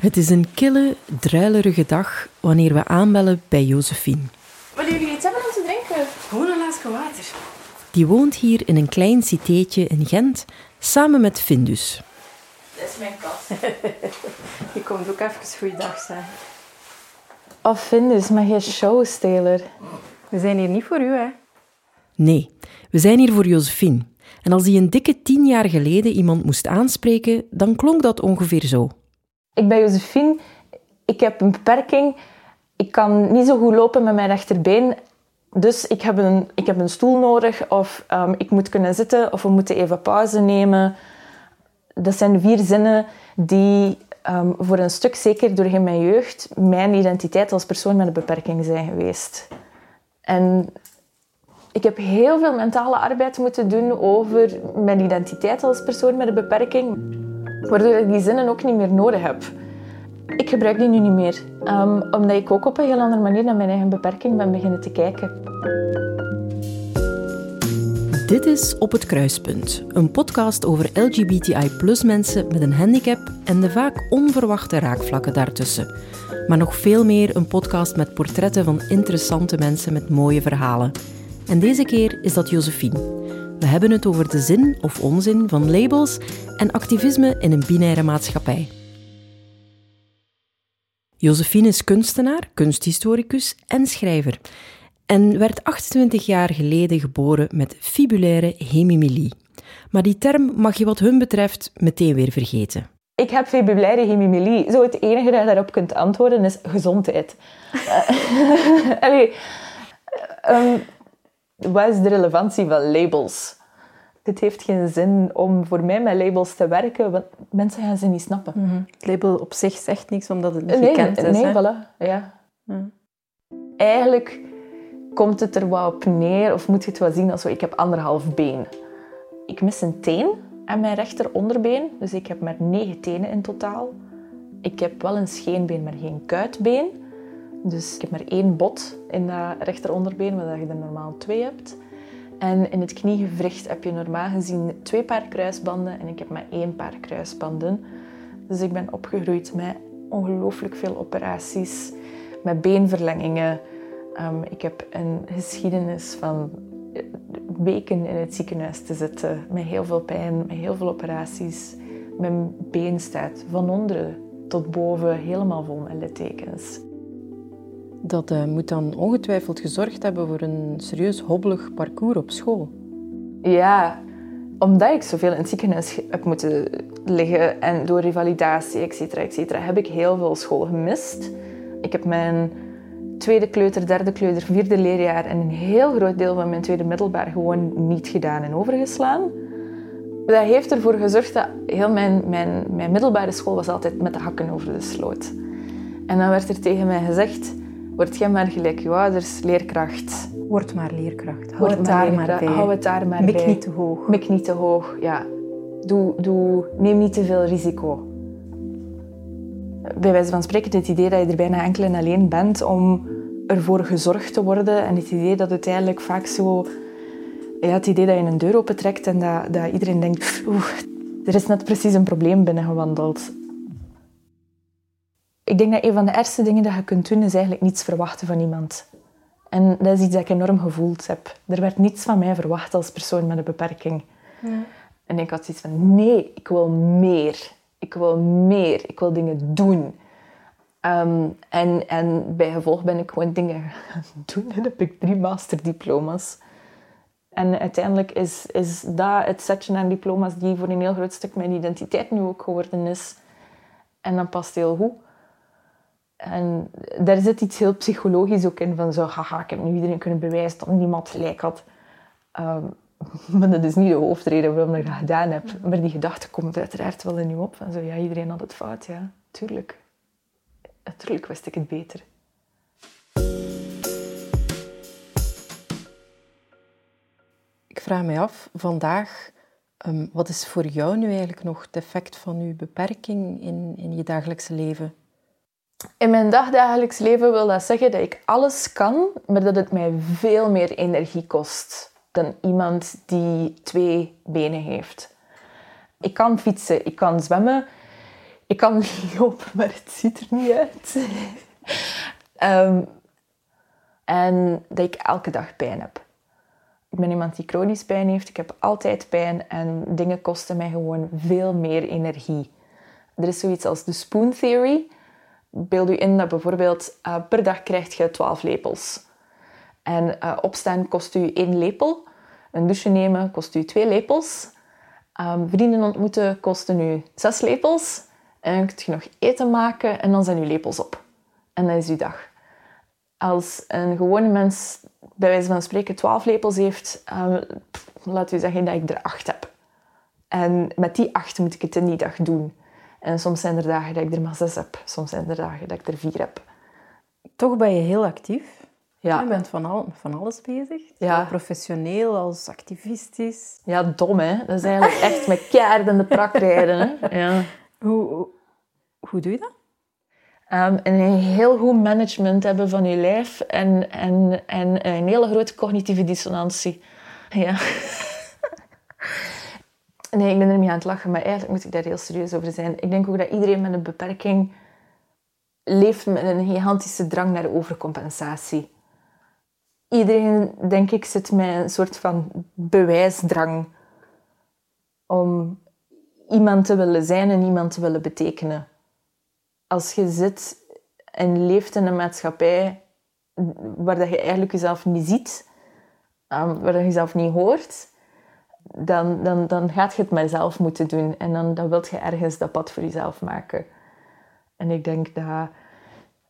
Het is een kille, druilerige dag wanneer we aanbellen bij Josephine. Willen jullie iets hebben om te drinken? Gewoon een glaasje water. Die woont hier in een klein citéetje in Gent, samen met Findus. Dat is mijn kat. Je komt ook even goeiedag zeggen. Of Findus, maar geen showsteler. We zijn hier niet voor u, hè. Nee, we zijn hier voor Josephine. En als die een dikke tien jaar geleden iemand moest aanspreken, dan klonk dat ongeveer zo. Ik ben Josephine. Ik heb een beperking. Ik kan niet zo goed lopen met mijn rechterbeen. Dus ik heb een, ik heb een stoel nodig. Of ehm, ik moet kunnen zitten. Of we moeten even pauze nemen. Dat zijn vier zinnen die ehm, voor een stuk, zeker doorheen mijn jeugd, mijn identiteit als persoon met een beperking zijn geweest. En ik heb heel veel mentale arbeid moeten doen over mijn identiteit als persoon met een beperking, waardoor ik die zinnen ook niet meer nodig heb. Ik gebruik die nu niet meer, ehm, omdat ik ook op een heel andere manier naar mijn eigen beperking ben beginnen te kijken. Dit is Op het Kruispunt, een podcast over LGBTI mensen met een handicap en de vaak onverwachte raakvlakken daartussen. Maar nog veel meer een podcast met portretten van interessante mensen met mooie verhalen. En deze keer is dat Josephine. We hebben het over de zin of onzin van labels en activisme in een binaire maatschappij. Josephine is kunstenaar, kunsthistoricus en schrijver en werd 28 jaar geleden geboren met fibulaire hemimilie. Maar die term mag je wat hun betreft meteen weer vergeten. Ik heb fibulaire hemimilie. Zo het enige dat je daarop kunt antwoorden is gezondheid. Eh, Allee, ehm, wat is de relevantie van labels? Het heeft geen zin om voor mij met labels te werken, want mensen gaan ze niet snappen. Het label op zich zegt niks omdat het niet Nee, gekend is. nee, hè. voilà. Ja. Eigenlijk komt het er wat op neer, of moet je het wel zien als ik heb anderhalf been. Ik mis een teen aan mijn rechteronderbeen, dus ik heb maar negen tenen in totaal. Ik heb wel een scheenbeen, maar geen kuitbeen. Dus ik heb maar één bot in dat rechteronderbeen, waar je er normaal twee hebt. En in het kniegewricht heb je normaal gezien twee paar kruisbanden en ik heb maar één paar kruisbanden. Dus ik ben opgegroeid met ongelooflijk veel operaties, met beenverlengingen. Ehm, ik heb een geschiedenis van eh, weken in het ziekenhuis te zitten, met heel veel pijn, met heel veel operaties. Mijn been staat van onderen tot boven helemaal vol met littekens. Dat eh, moet dan ongetwijfeld gezorgd hebben voor een serieus hobbelig parcours op school. Ja, omdat ik zoveel in het ziekenhuis heb moeten liggen en door revalidatie, et cetera, et cetera, heb ik heel veel school gemist. Ik heb mijn tweede kleuter, derde kleuter, vierde leerjaar en een heel groot deel van mijn tweede middelbaar gewoon niet gedaan en overgeslaan. Dat heeft ervoor gezorgd dat heel mijn, mijn, mijn middelbare school was altijd met de hakken over de sloot. En dan werd er tegen mij gezegd, word jij maar gelijk je ouders, leerkracht. Word maar leerkracht. Hou het daar maar bij. Hou het daar maar Mik bij. niet te hoog. Mik niet te hoog, ja. Doe, doe, neem niet te veel risico. Bij wijze van spreken het idee dat je er bijna enkel en alleen bent om ervoor gezorgd te worden. En het idee dat uiteindelijk vaak zo... Ja, het idee dat je een deur opentrekt en dat, dat iedereen denkt... Oeh, er is net precies een probleem binnengewandeld. Ik denk dat een van de ergste dingen dat je kunt doen, is eigenlijk niets verwachten van iemand. En dat is iets dat ik enorm gevoeld heb. Er werd niets van mij verwacht als persoon met een beperking. En ik had zoiets van, nee, ik wil meer. Ik wil meer. Ik wil dingen doen. Ehm, en, en bij gevolg ben ik gewoon dingen gaan doen. En heb ik drie masterdiploma's. En uiteindelijk is, is dat het setje aan diploma's die voor een heel groot stuk mijn identiteit nu ook geworden is. En dat past heel goed. En daar zit iets heel psychologisch ook in. Van zo, haha, ik heb nu iedereen kunnen bewijzen dat niemand gelijk had. Ehm, maar dat is niet de hoofdreden waarom ik dat gedaan heb. Maar die gedachte komt uiteraard wel in je op. Van zo, ja, iedereen had het fout, ja. Tuurlijk. Natuurlijk wist ik het beter. Ik vraag me af, vandaag, ehm, wat is voor jou nu eigenlijk nog het effect van je beperking in, in je dagelijkse leven? In mijn dagdagelijks leven wil dat zeggen dat ik alles kan, maar dat het mij veel meer energie kost dan iemand die twee benen heeft. Ik kan fietsen, ik kan zwemmen, Ik kan lopen, maar het ziet er niet uit. Ehm, en dat ik elke dag pijn heb. Ik ben iemand die chronisch pijn heeft. Ik heb altijd pijn en dingen kosten mij gewoon veel meer energie. Er is zoiets als de spoon theory. Beeld u in dat bijvoorbeeld uh, per dag krijg je 12 lepels. En uh, opstaan kost u één lepel. Een douche nemen kost u twee lepels. Um, vrienden ontmoeten kosten u zes lepels. En dan kun je nog eten maken en dan zijn uw lepels op. En dat is uw dag. Als een gewone mens bij wijze van spreken 12 lepels heeft, um, laat u zeggen dat ik er acht heb. En met die acht moet ik het in die dag doen. En soms zijn er dagen dat ik er maar zes heb. Soms zijn er dagen dat ik er vier heb. Toch ben je heel actief. Ja. Je bent van, al, van alles bezig. Ja. Professioneel als activistisch. Ja, dom hè. Dat is eigenlijk echt met keihard in de prak rijden. Hè? Ja. Hoe, hoe, hoe doe je dat? Um, een heel goed management hebben van je lijf en, en, en een hele grote cognitieve dissonantie. Ja. Nee, ik ben er niet aan het lachen, maar eigenlijk moet ik daar heel serieus over zijn. Ik denk ook dat iedereen met een beperking leeft met een gigantische drang naar overcompensatie. Iedereen, denk ik, zit met een soort van bewijsdrang om iemand te willen zijn en iemand te willen betekenen. Als je zit en leeft in een maatschappij waar dat je eigenlijk jezelf niet ziet, um, waar je jezelf niet hoort, dan, dan, dan gaat je het maar zelf moeten doen. En dan, dan wilt je ergens dat pad voor jezelf maken. En ik denk dat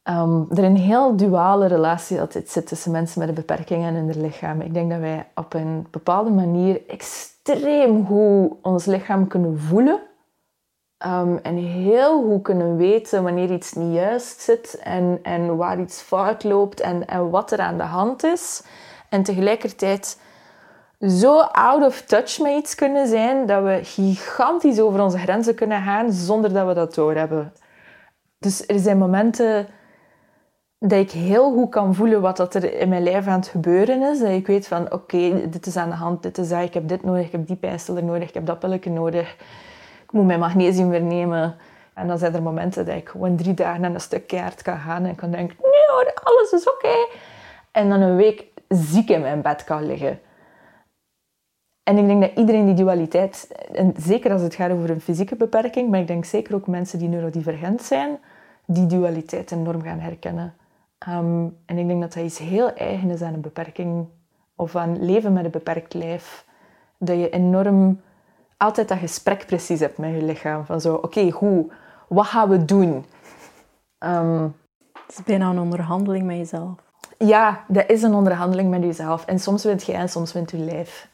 um, er een heel duale relatie altijd zit tussen mensen met een beperking en hun lichaam. Ik denk dat wij op een bepaalde manier extreem goed ons lichaam kunnen voelen. Um, en heel goed kunnen weten wanneer iets niet juist zit en, en waar iets fout loopt en, en wat er aan de hand is. En tegelijkertijd zo out of touch met iets kunnen zijn dat we gigantisch over onze grenzen kunnen gaan zonder dat we dat doorhebben. Dus er zijn momenten dat ik heel goed kan voelen wat dat er in mijn lijf aan het gebeuren is. Dat ik weet van, oké, dit is aan de hand, dit is dat, ik heb dit nodig, ik heb die pijnstiller nodig, ik heb dat pilletje nodig. Ik moet mijn magnesium weer nemen. En dan zijn er momenten dat ik gewoon drie dagen aan een stuk keihard kan gaan en kan denken, nee hoor, alles is oké. En dan een week ziek in mijn bed kan liggen. En ik denk dat iedereen die dualiteit, en zeker als het gaat over een fysieke beperking, maar ik denk zeker ook mensen die neurodivergent zijn, die dualiteit enorm gaan herkennen. Um, en ik denk dat dat iets heel eigen is aan een beperking of aan leven met een beperkt lijf. Dat je enorm altijd dat gesprek precies hebt met je lichaam. Van zo, oké, okay, goed, wat gaan we doen? Um, het is bijna een onderhandeling met jezelf. Ja, dat is een onderhandeling met jezelf. En soms wint jij en soms wint je lijf.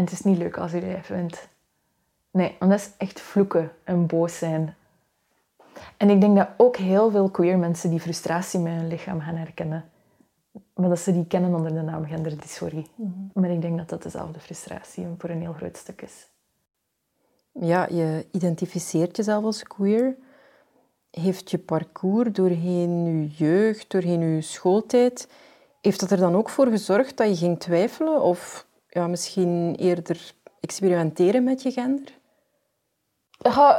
En het is niet leuk als je lijf wint. Nee, want dat is echt vloeken en boos zijn. En ik denk dat ook heel veel queer mensen die frustratie met hun lichaam gaan herkennen. Maar dat ze die kennen onder de naam genderdysforie. Mm -hmm. Maar ik denk dat dat dezelfde frustratie voor een heel groot stuk is. Ja, je identificeert jezelf als queer. Heeft je parcours doorheen je jeugd, doorheen je schooltijd, heeft dat er dan ook voor gezorgd dat je ging twijfelen of ja, misschien eerder experimenteren met je gender?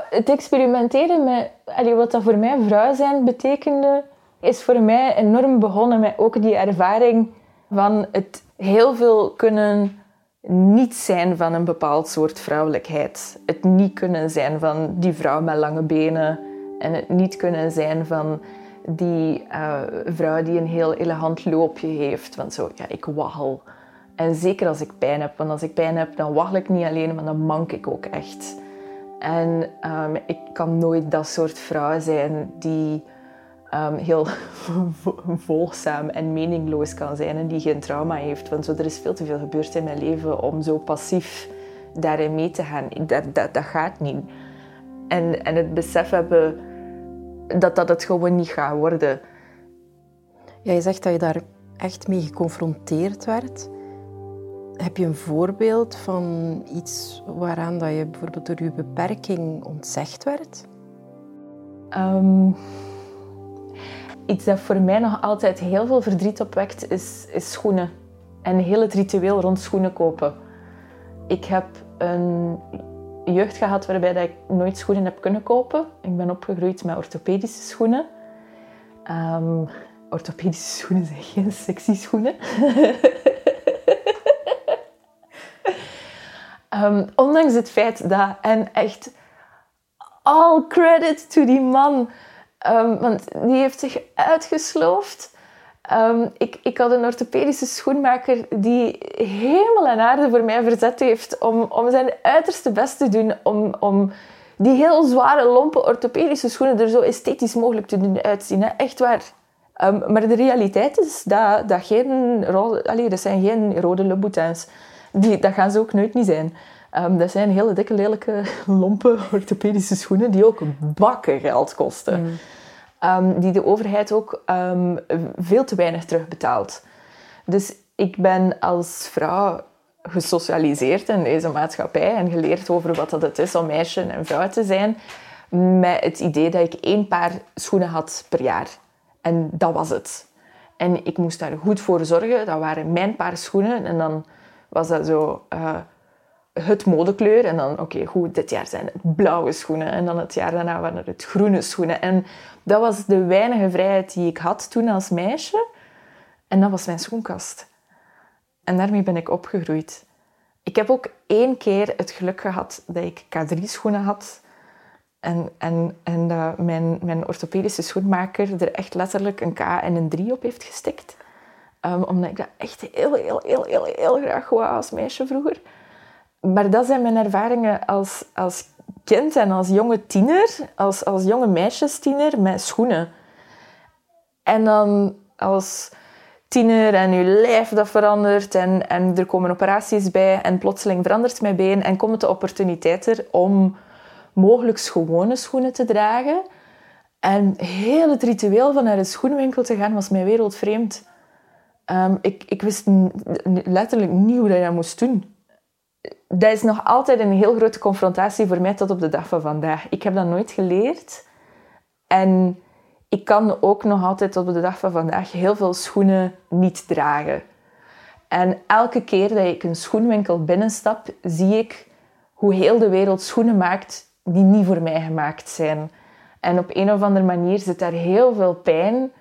Het experimenteren met wat dat voor mij vrouw zijn betekende, is voor mij enorm begonnen met ook die ervaring van het heel veel kunnen niet zijn van een bepaald soort vrouwelijkheid. Het niet kunnen zijn van die vrouw met lange benen en het niet kunnen zijn van die uh, vrouw die een heel elegant loopje heeft. Want zo, ja, ik waggel. En zeker als ik pijn heb, want als ik pijn heb, dan waggel ik niet alleen, maar dan mank ik ook echt. En um, ik kan nooit dat soort vrouw zijn die um, heel volgzaam en meningloos kan zijn en die geen trauma heeft. Want zo, er is veel te veel gebeurd in mijn leven om zo passief daarin mee te gaan. Dat, dat, dat gaat niet. En, en het besef hebben dat dat het gewoon niet gaat worden. Ja, je zegt dat je daar echt mee geconfronteerd werd. Heb je een voorbeeld van iets waaraan dat je bijvoorbeeld door je beperking ontzegd werd? Um, iets dat voor mij nog altijd heel veel verdriet opwekt, is, is schoenen. En heel het ritueel rond schoenen kopen. Ik heb een jeugd gehad waarbij dat ik nooit schoenen heb kunnen kopen. Ik ben opgegroeid met orthopedische schoenen. Um, orthopedische schoenen zijn geen sexy schoenen. um, ondanks het feit dat, en echt all credit to die man, um, want die heeft zich uitgesloofd. Um, ik, ik had een orthopedische schoenmaker die hemel en aarde voor mij verzet heeft om, om zijn uiterste best te doen om, om die heel zware, lompe orthopedische schoenen er zo esthetisch mogelijk te doen uitzien. Hè. Echt waar. Maar de realiteit is dat, dat, geen, allee, dat zijn geen rode Louboutins. Die, dat gaan ze ook nooit niet zijn. Um, dat zijn hele dikke, lelijke, lompe orthopedische schoenen die ook bakken geld kosten. Mm. Um, die de overheid ook um, veel te weinig terugbetaalt. Dus ik ben als vrouw gesocialiseerd in deze maatschappij en geleerd over wat dat het is om meisje en vrouw te zijn, met het idee dat ik één paar schoenen had per jaar. En dat was het. En ik moest daar goed voor zorgen. Dat waren mijn paar schoenen. En dan was dat zo uh, het modekleur. En dan, oké, goed, dit jaar zijn het blauwe schoenen. En dan het jaar daarna waren het groene schoenen. En dat was de weinige vrijheid die ik had toen als meisje. En dat was mijn schoenkast. En daarmee ben ik opgegroeid. Ik heb ook één keer het geluk gehad dat ik K3-schoenen had. En, en, en mijn, mijn orthopedische schoenmaker er echt letterlijk een K en een 3 op heeft gestikt. Um, omdat ik dat echt heel, heel, heel, heel, heel graag wou als meisje vroeger. Maar dat zijn mijn ervaringen als, als kind en als jonge tiener, als, als jonge meisjestiener met schoenen. En dan als tiener en je lijf dat verandert en, en er komen operaties bij en plotseling verandert mijn been en komt de opportuniteit er om mogelijk gewone schoenen te dragen. En heel het ritueel van naar een schoenwinkel te gaan was mij wereldvreemd. Um, ik, ik wist letterlijk niet hoe dat moest doen dat is nog altijd een heel grote confrontatie voor mij tot op de dag van vandaag. Ik heb dat nooit geleerd. En ik kan ook nog altijd tot op de dag van vandaag heel veel schoenen niet dragen. En elke keer dat ik een schoenwinkel binnenstap, zie ik hoe heel de wereld schoenen maakt die niet voor mij gemaakt zijn. En op een of andere manier zit daar heel veel pijn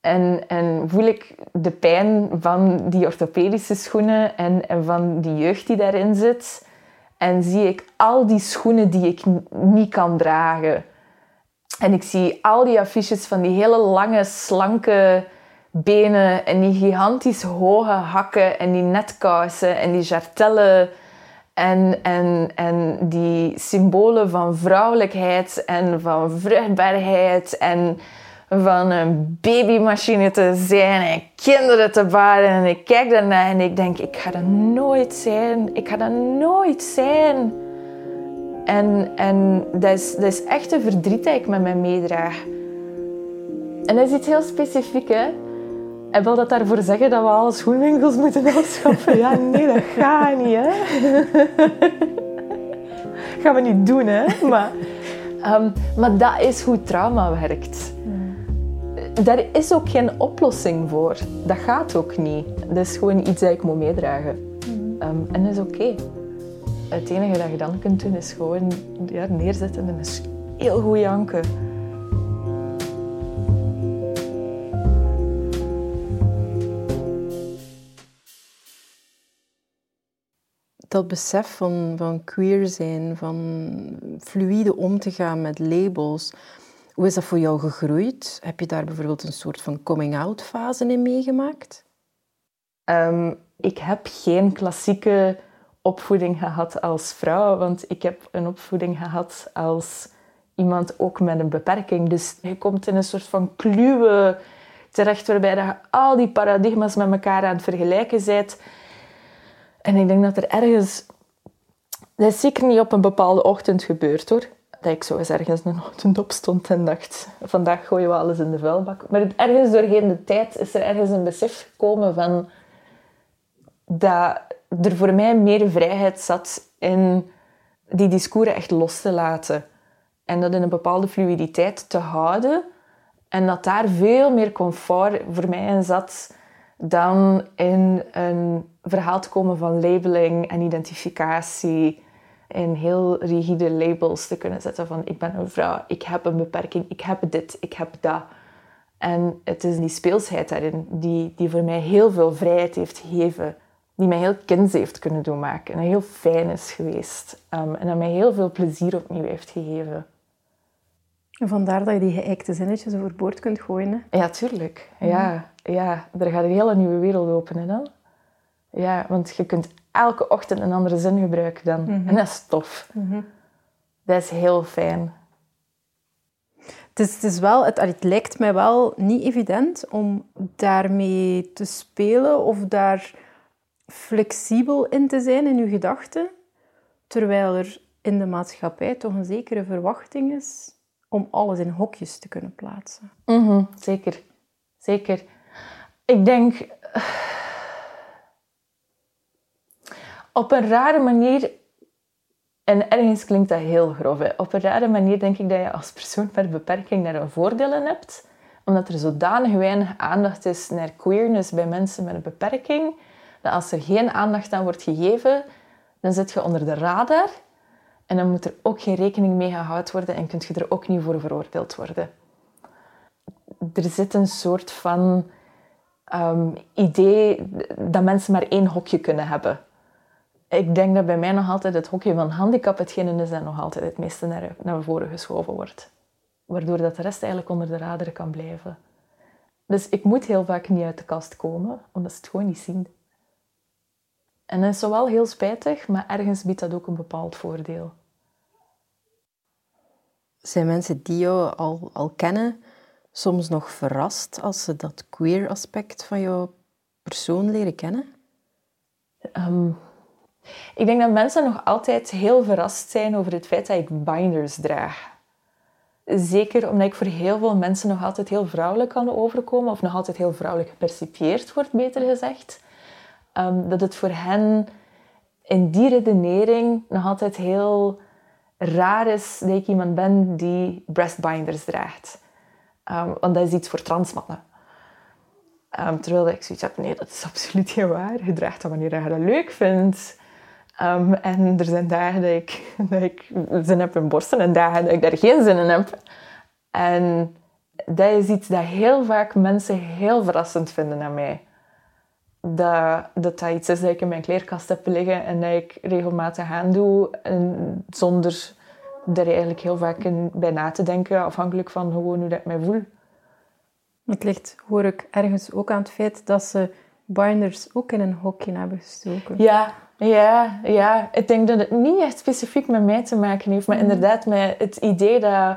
en, en voel ik de pijn van die orthopedische schoenen en, van die jeugd die daarin zit. En zie ik al die schoenen die ik niet kan dragen. En ik zie al die affiches van die hele lange, slanke benen en die gigantisch hoge hakken en die netkousen en die jartellen en, en, en die symbolen van vrouwelijkheid en van vruchtbaarheid en van een babymachine te zijn en kinderen te baren. En ik kijk daarna en ik denk, ik ga dat nooit zijn. Ik ga dat nooit zijn. En, en dat, is, dat is echt een verdriet dat ik met mij meedraag. En dat is iets heel specifiek, hè. En wil dat daarvoor zeggen dat we alle schoenwinkels moeten afschaffen? Ja, nee, dat gaat niet, hè. gaan we niet doen, hè. Maar, um, maar dat is hoe trauma werkt daar is ook geen oplossing voor. Dat gaat ook niet. Dat is gewoon iets dat ik moet meedragen. Mhm. Ehm, en dat is oké. Het enige dat je dan kunt doen is gewoon ja, neerzetten en is heel goed janken. dat besef van, van queer zijn, van fluide om te gaan met labels, hoe is dat voor jou gegroeid? Heb je daar bijvoorbeeld een soort van coming-out fase in meegemaakt? Um, ik heb geen klassieke opvoeding gehad als vrouw, want ik heb een opvoeding gehad als iemand ook met een beperking. Dus je komt in een soort van kluwe terecht waarbij je al die paradigma's met elkaar aan het vergelijken bent. En ik denk dat er ergens... Dat is zeker niet op een bepaalde ochtend gebeurd hoor dat ik zo eens ergens een ochtend opstond en dacht, vandaag gooien we alles in de vuilbak. Maar ergens doorheen de tijd is er ergens een besef gekomen van dat er voor mij meer vrijheid zat in die discours echt los te laten. En dat in een bepaalde fluiditeit te houden. En dat daar veel meer comfort voor mij in zat dan in een verhaal te komen van labeling en identificatie in heel rigide labels te kunnen zetten van ik ben een vrouw, ik heb een beperking, ik heb dit, ik heb dat. En het is die speelsheid daarin die, die voor mij heel veel vrijheid heeft gegeven. Die mij heel kind heeft kunnen doen maken. En heel fijn is geweest. Um, en dat mij heel veel plezier opnieuw heeft gegeven. En vandaar dat je die geëikte zinnetjes overboord kunt gooien. Hè? Ja, tuurlijk. Ja, ja, er gaat een hele nieuwe wereld openen dan. Ja, want je kunt elke ochtend een andere zin gebruiken dan. Mhm. En dat is tof. Mhm. Dat is heel fijn. Het, is, het, is wel, het, het lijkt mij wel niet evident om daarmee te spelen of daar flexibel in te zijn in je gedachten, terwijl er in de maatschappij toch een zekere verwachting is om alles in hokjes te kunnen plaatsen. Mhm, zeker, zeker. Ik denk op een rare manier, en ergens klinkt dat heel grof, hè? op een rare manier denk ik dat je als persoon met beperking daar een voordeel in hebt, omdat er zodanig weinig aandacht is naar queerness bij mensen met een beperking, dat als er geen aandacht aan wordt gegeven, dan zit je onder de radar en dan moet er ook geen rekening mee gehouden worden en kunt je er ook niet voor veroordeeld worden. Er zit een soort van um, idee dat mensen maar één hokje kunnen hebben ik denk dat bij mij nog altijd het hokje van handicap hetgene is dat nog altijd het meeste naar, naar voren geschoven wordt. Waardoor dat de rest eigenlijk onder de radar kan blijven. Dus ik moet heel vaak niet uit de kast komen, omdat ze het gewoon niet zien. En dat is zowel heel spijtig, maar ergens biedt dat ook een bepaald voordeel. Zijn mensen die jou al, al kennen soms nog verrast als ze dat queer aspect van jouw persoon leren kennen? Um, ik denk dat mensen nog altijd heel verrast zijn over het feit dat ik binders draag. Zeker omdat ik voor heel veel mensen nog altijd heel vrouwelijk kan overkomen, of nog altijd heel vrouwelijk gepercipieerd wordt, beter gezegd. Um, dat het voor hen in die redenering nog altijd heel raar is dat ik iemand ben die breastbinders draagt. Um, want dat is iets voor transmannen. Um, terwijl ik zoiets heb, nee, dat is absoluut niet waar. Je draagt dat wanneer je dat leuk vindt. Um, en er zijn dagen dat ik, dat ik zin heb in borsten en dagen dat ik daar geen zin in heb. En dat is iets dat heel vaak mensen heel verrassend vinden aan mij. Dat, dat dat iets is dat ik in mijn kleerkast heb liggen en dat ik regelmatig aan doe. En zonder er eigenlijk heel vaak in, bij na te denken, afhankelijk van gewoon hoe dat ik mij voel. Het ligt, hoor ik, ergens ook aan het feit dat ze binders ook in een hokje hebben gestoken. Ja, ja, ja, ik denk dat het niet echt specifiek met mij te maken heeft, maar mhm. inderdaad met het idee dat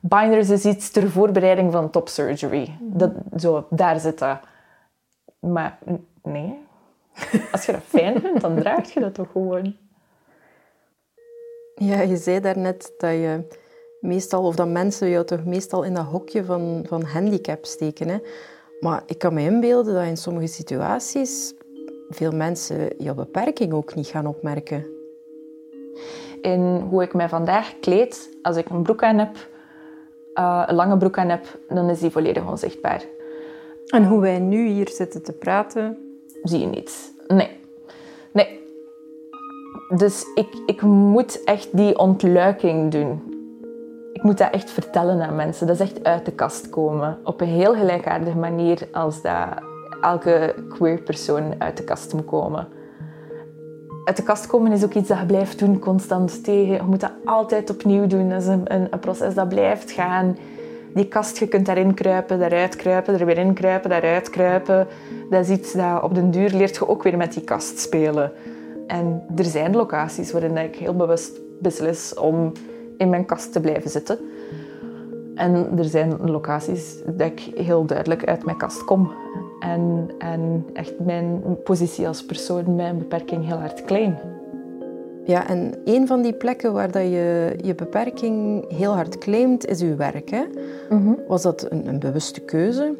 binders is iets ter voorbereiding van top surgery. Mhm. Dat, zo, daar zit dat. Maar nee, als je dat fijn vindt, dan draag je dat toch gewoon. Ja, je zei daarnet dat je meestal, of dat mensen jou toch meestal in dat hokje van, van handicap steken. Hè? Maar ik kan me inbeelden dat in sommige situaties veel mensen jouw beperking ook niet gaan opmerken. In hoe ik mij vandaag kleed, als ik een broek aan heb, uh, een lange broek aan heb, dan is die volledig onzichtbaar. En hoe wij nu hier zitten te praten? Zie je niets. Nee. Nee. Dus ik, ik moet echt die ontluiking doen. Ik moet dat echt vertellen aan mensen. Dat is echt uit de kast komen. Op een heel gelijkaardige manier als dat elke queer persoon uit de kast moet komen. Uit de kast komen is ook iets dat je blijft doen, constant tegen. Je moet dat altijd opnieuw doen. Dat is een, een, proces dat blijft gaan. Die kast, je kunt daarin kruipen, daaruit kruipen, er weer in kruipen, daaruit kruipen. Dat is iets dat op den duur leert je ook weer met die kast spelen. En er zijn locaties waarin ik heel bewust beslis om in mijn kast te blijven zitten. En er zijn locaties dat ik heel duidelijk uit mijn kast kom. En, en echt mijn positie als persoon een beperking heel hard klein. Ja, en een van die plekken waar dat je je beperking heel hard claimt, is uw werk. Hè? Mhm. Was dat een, een, bewuste keuze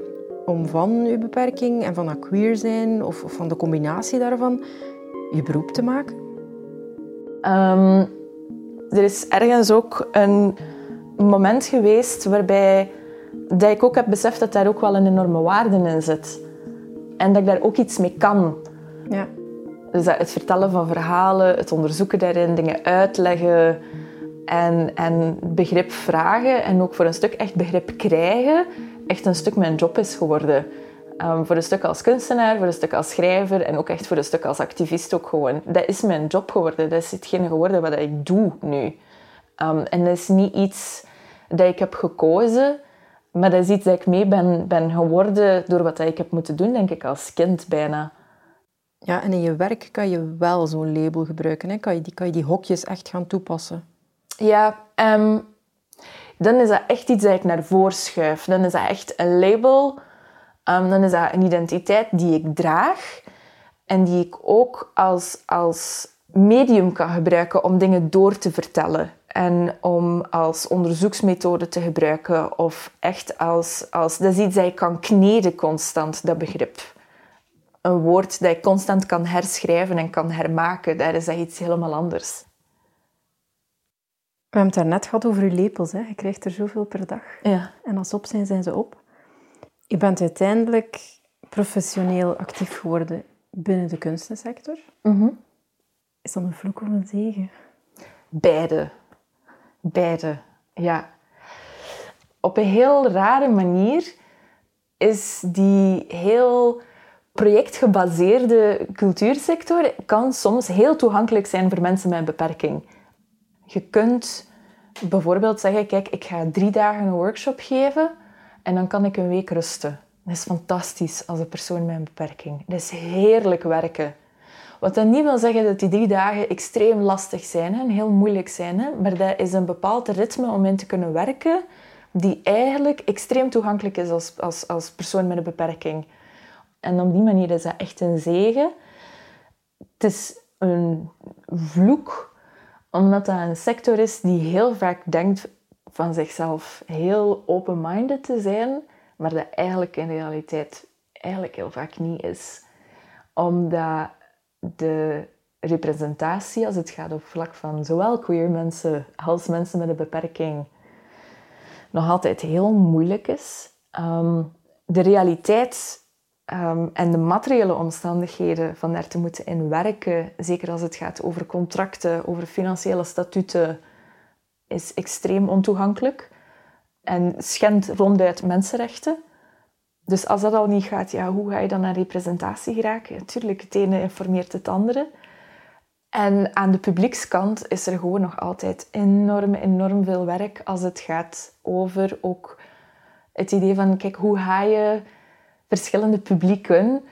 om van uw beperking en van dat queer zijn of, of van de combinatie daarvan je beroep te maken? Um, er is ergens ook een moment geweest waarbij dat ik ook heb beseft dat daar ook wel een enorme waarde in zit. En dat ik daar ook iets mee kan. Ja. Dus het vertellen van verhalen, het onderzoeken daarin, dingen uitleggen en, en begrip vragen en ook voor een stuk echt begrip krijgen, echt een stuk mijn job is geworden. Um, voor een stuk als kunstenaar, voor een stuk als schrijver en ook echt voor een stuk als activist ook gewoon. Dat is mijn job geworden. Dat is hetgene geworden wat ik doe nu. Um, en dat is niet iets dat ik heb gekozen, maar dat is iets dat ik mee ben, ben geworden door wat ik heb moeten doen, denk ik, als kind bijna. Ja, en in je werk kan je wel zo'n label gebruiken. Hè? Kan, je die, kan je die hokjes echt gaan toepassen? Ja, um, dan is dat echt iets dat ik naar voren schuif. Dan is dat echt een label. Um, dan is dat een identiteit die ik draag. En die ik ook als, als medium kan gebruiken om dingen door te vertellen. En om als onderzoeksmethode te gebruiken. Of echt als... als dat is iets dat ik kan kneden constant, dat begrip. Een woord dat ik constant kan herschrijven en kan hermaken. Daar is dat iets helemaal anders. We hebben het daarnet gehad over je lepels. Hè? Je krijgt er zoveel per dag. Ja. En als ze op zijn, zijn ze op. Je bent uiteindelijk professioneel actief geworden binnen de kunstensector. Mm Is dat een vloek of een zegen? Beide. Beide, ja. Op een heel rare manier is die heel projectgebaseerde cultuursector kan soms heel toegankelijk zijn voor mensen met een beperking. Je kunt bijvoorbeeld zeggen, kijk, ik ga drie dagen een workshop geven en dan kan ik een week rusten. Dat is fantastisch als een persoon met een beperking. Dat is heerlijk werken. Wat dat niet wil zeggen dat die drie dagen extreem lastig zijn en heel moeilijk zijn. Hè? Maar dat is een bepaald ritme om in te kunnen werken die eigenlijk extreem toegankelijk is als, als, als persoon met een beperking. En op die manier is dat echt een zegen. Het is een vloek omdat dat een sector is die heel vaak denkt van zichzelf heel open-minded te zijn, maar dat eigenlijk in realiteit eigenlijk heel vaak niet is. Omdat de representatie, als het gaat op vlak van zowel queer mensen als mensen met een beperking, nog altijd heel moeilijk is. Ehm, de realiteit Ehm, en de materiële omstandigheden van daar te moeten in werken, zeker als het gaat over contracten, over financiële statuten, is extreem ontoegankelijk en schendt ronduit mensenrechten. Dus als dat al niet gaat, ja, hoe ga je dan naar representatie geraken? Natuurlijk, het ene informeert het andere. En aan de publiekskant is er gewoon nog altijd enorm, enorm veel werk als het gaat over ook het idee van, kijk, hoe ga je verschillende publieken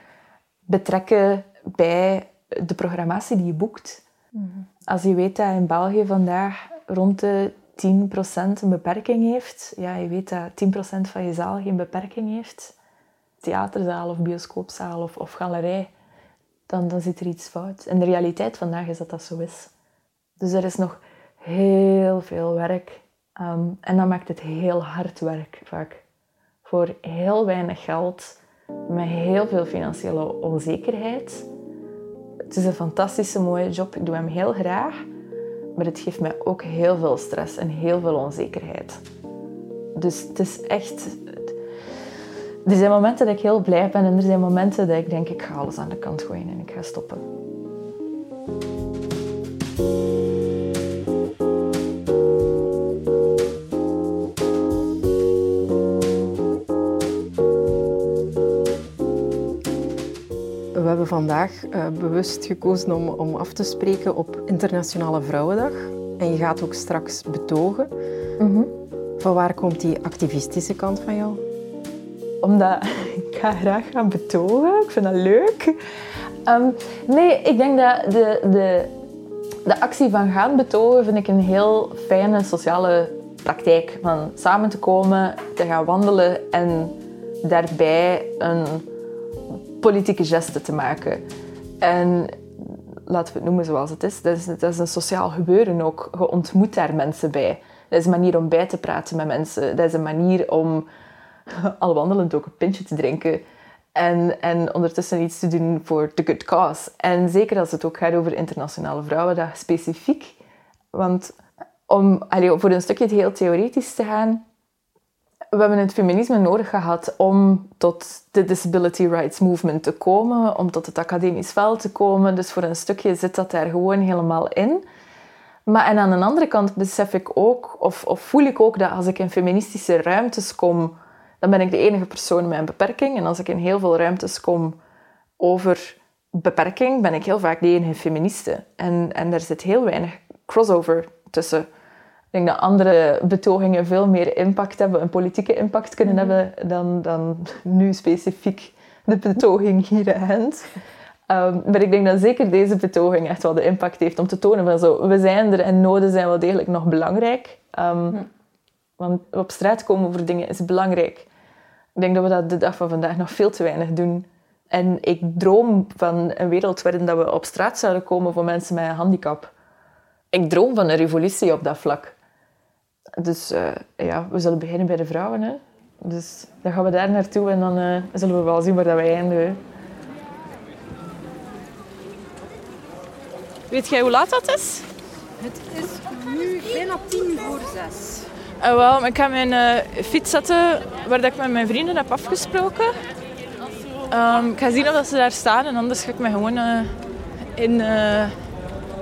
betrekken bij de programmatie die je boekt. Mhm. Als je weet dat in België vandaag rond de 10% een beperking heeft, ja, je weet dat 10% van je zaal geen beperking heeft, theaterzaal of bioscoopzaal of, of galerij, dan, dan zit er iets fout. En de realiteit vandaag is dat dat zo is. Dus er is nog heel veel werk. Ehm, en dat maakt het heel hard werk vaak. Voor heel weinig geld met heel veel financiële onzekerheid. Het is een fantastische mooie job. Ik doe hem heel graag. Maar het geeft mij ook heel veel stress en heel veel onzekerheid. Dus het is echt... Er zijn momenten dat ik heel blij ben en er zijn momenten dat ik denk ik ga alles aan de kant gooien en ik ga stoppen. vandaag uh, bewust gekozen om, om af te spreken op Internationale Vrouwendag. En je gaat ook straks betogen. Mm Van waar komt die activistische kant van jou? Omdat ik ga graag gaan betogen. Ik vind dat leuk. Ehm, nee, ik denk dat de, de, de actie van gaan betogen vind ik een heel fijne sociale praktijk. Van samen te komen, te gaan wandelen en daarbij een politieke gesten te maken. En laten we het noemen zoals het is. Dat is, dat is een sociaal gebeuren ook. Je ontmoet daar mensen bij. Dat is een manier om bij te praten met mensen. Dat is een manier om al wandelend ook een pintje te drinken. En, en ondertussen iets te doen voor the good cause. En zeker als het ook gaat over Internationale Vrouwendag specifiek. Want om allee, voor een stukje heel theoretisch te gaan, we hebben het feminisme nodig gehad om tot de disability rights movement te komen, om tot het academisch veld te komen. Dus voor een stukje zit dat daar gewoon helemaal in. Maar en aan de andere kant besef ik ook, of, of voel ik ook, dat als ik in feministische ruimtes kom, dan ben ik de enige persoon met een beperking. En als ik in heel veel ruimtes kom over beperking, ben ik heel vaak de enige feministe. En, en er zit heel weinig crossover tussen. Ik denk dat andere betogingen veel meer impact hebben, een politieke impact kunnen mhm. hebben, dan, dan nu specifiek de betoging hier in Gent. Um, maar ik denk dat zeker deze betoging echt wel de impact heeft om te tonen van zo, we zijn er en noden zijn wel degelijk nog belangrijk. Um, Want op straat komen over dingen is belangrijk. Ik denk dat we dat de dag van vandaag nog veel te weinig doen. En ik droom van een wereld waarin dat we op straat zouden komen voor mensen met een handicap. Ik droom van een revolutie op dat vlak. Dus uh, ja, we zullen beginnen bij de vrouwen. Hè. Dus dan gaan we daar naartoe en dan uh, zullen we wel zien waar dat wij eindigen. Weet jij hoe laat dat is? Het is nu bijna tien voor zes. Uh, wel, ik ga mijn uh, fiets zetten waar ik met mijn vrienden heb afgesproken. Um, ik ga zien of ze daar staan en anders ga ik me gewoon uh, in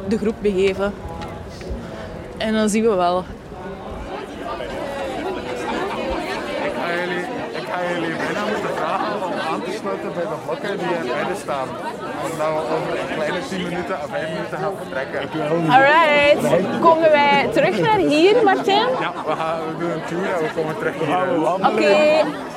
de groep begeven. En dan zien we wel. Ik ga jullie, ik ga jullie moeten vragen om aan te sluiten bij de blokken die in midden staan. Omdat we over een kleine 10 minuten of 5 minuten gaan vertrekken. Alright. Komen wij terug naar hier, Martijn? Ja, we, gaan, we doen een tour en we komen terug hier. Oké. Okay.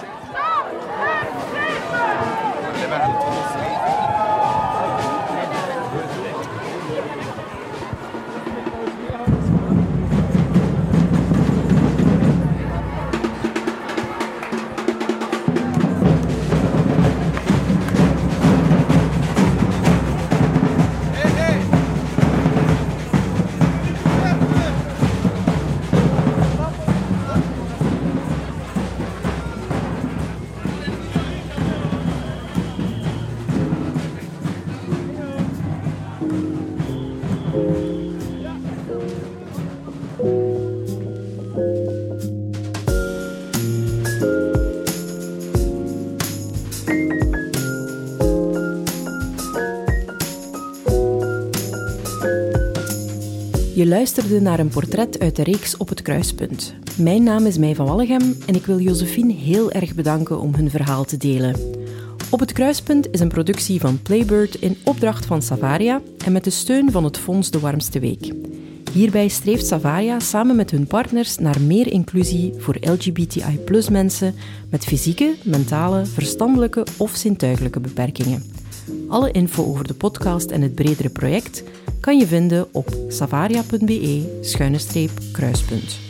Luisterde naar een portret uit de reeks Op het Kruispunt. Mijn naam is Mij van Wallegem en ik wil Josephine heel erg bedanken om hun verhaal te delen. Op het Kruispunt is een productie van Playbird in opdracht van Savaria en met de steun van het Fonds De Warmste Week. Hierbij streeft Savaria samen met hun partners naar meer inclusie voor LGBTI mensen met fysieke, mentale, verstandelijke of zintuigelijke beperkingen. Alle info over de podcast en het bredere project kan je vinden op savaria.be-kruispunt.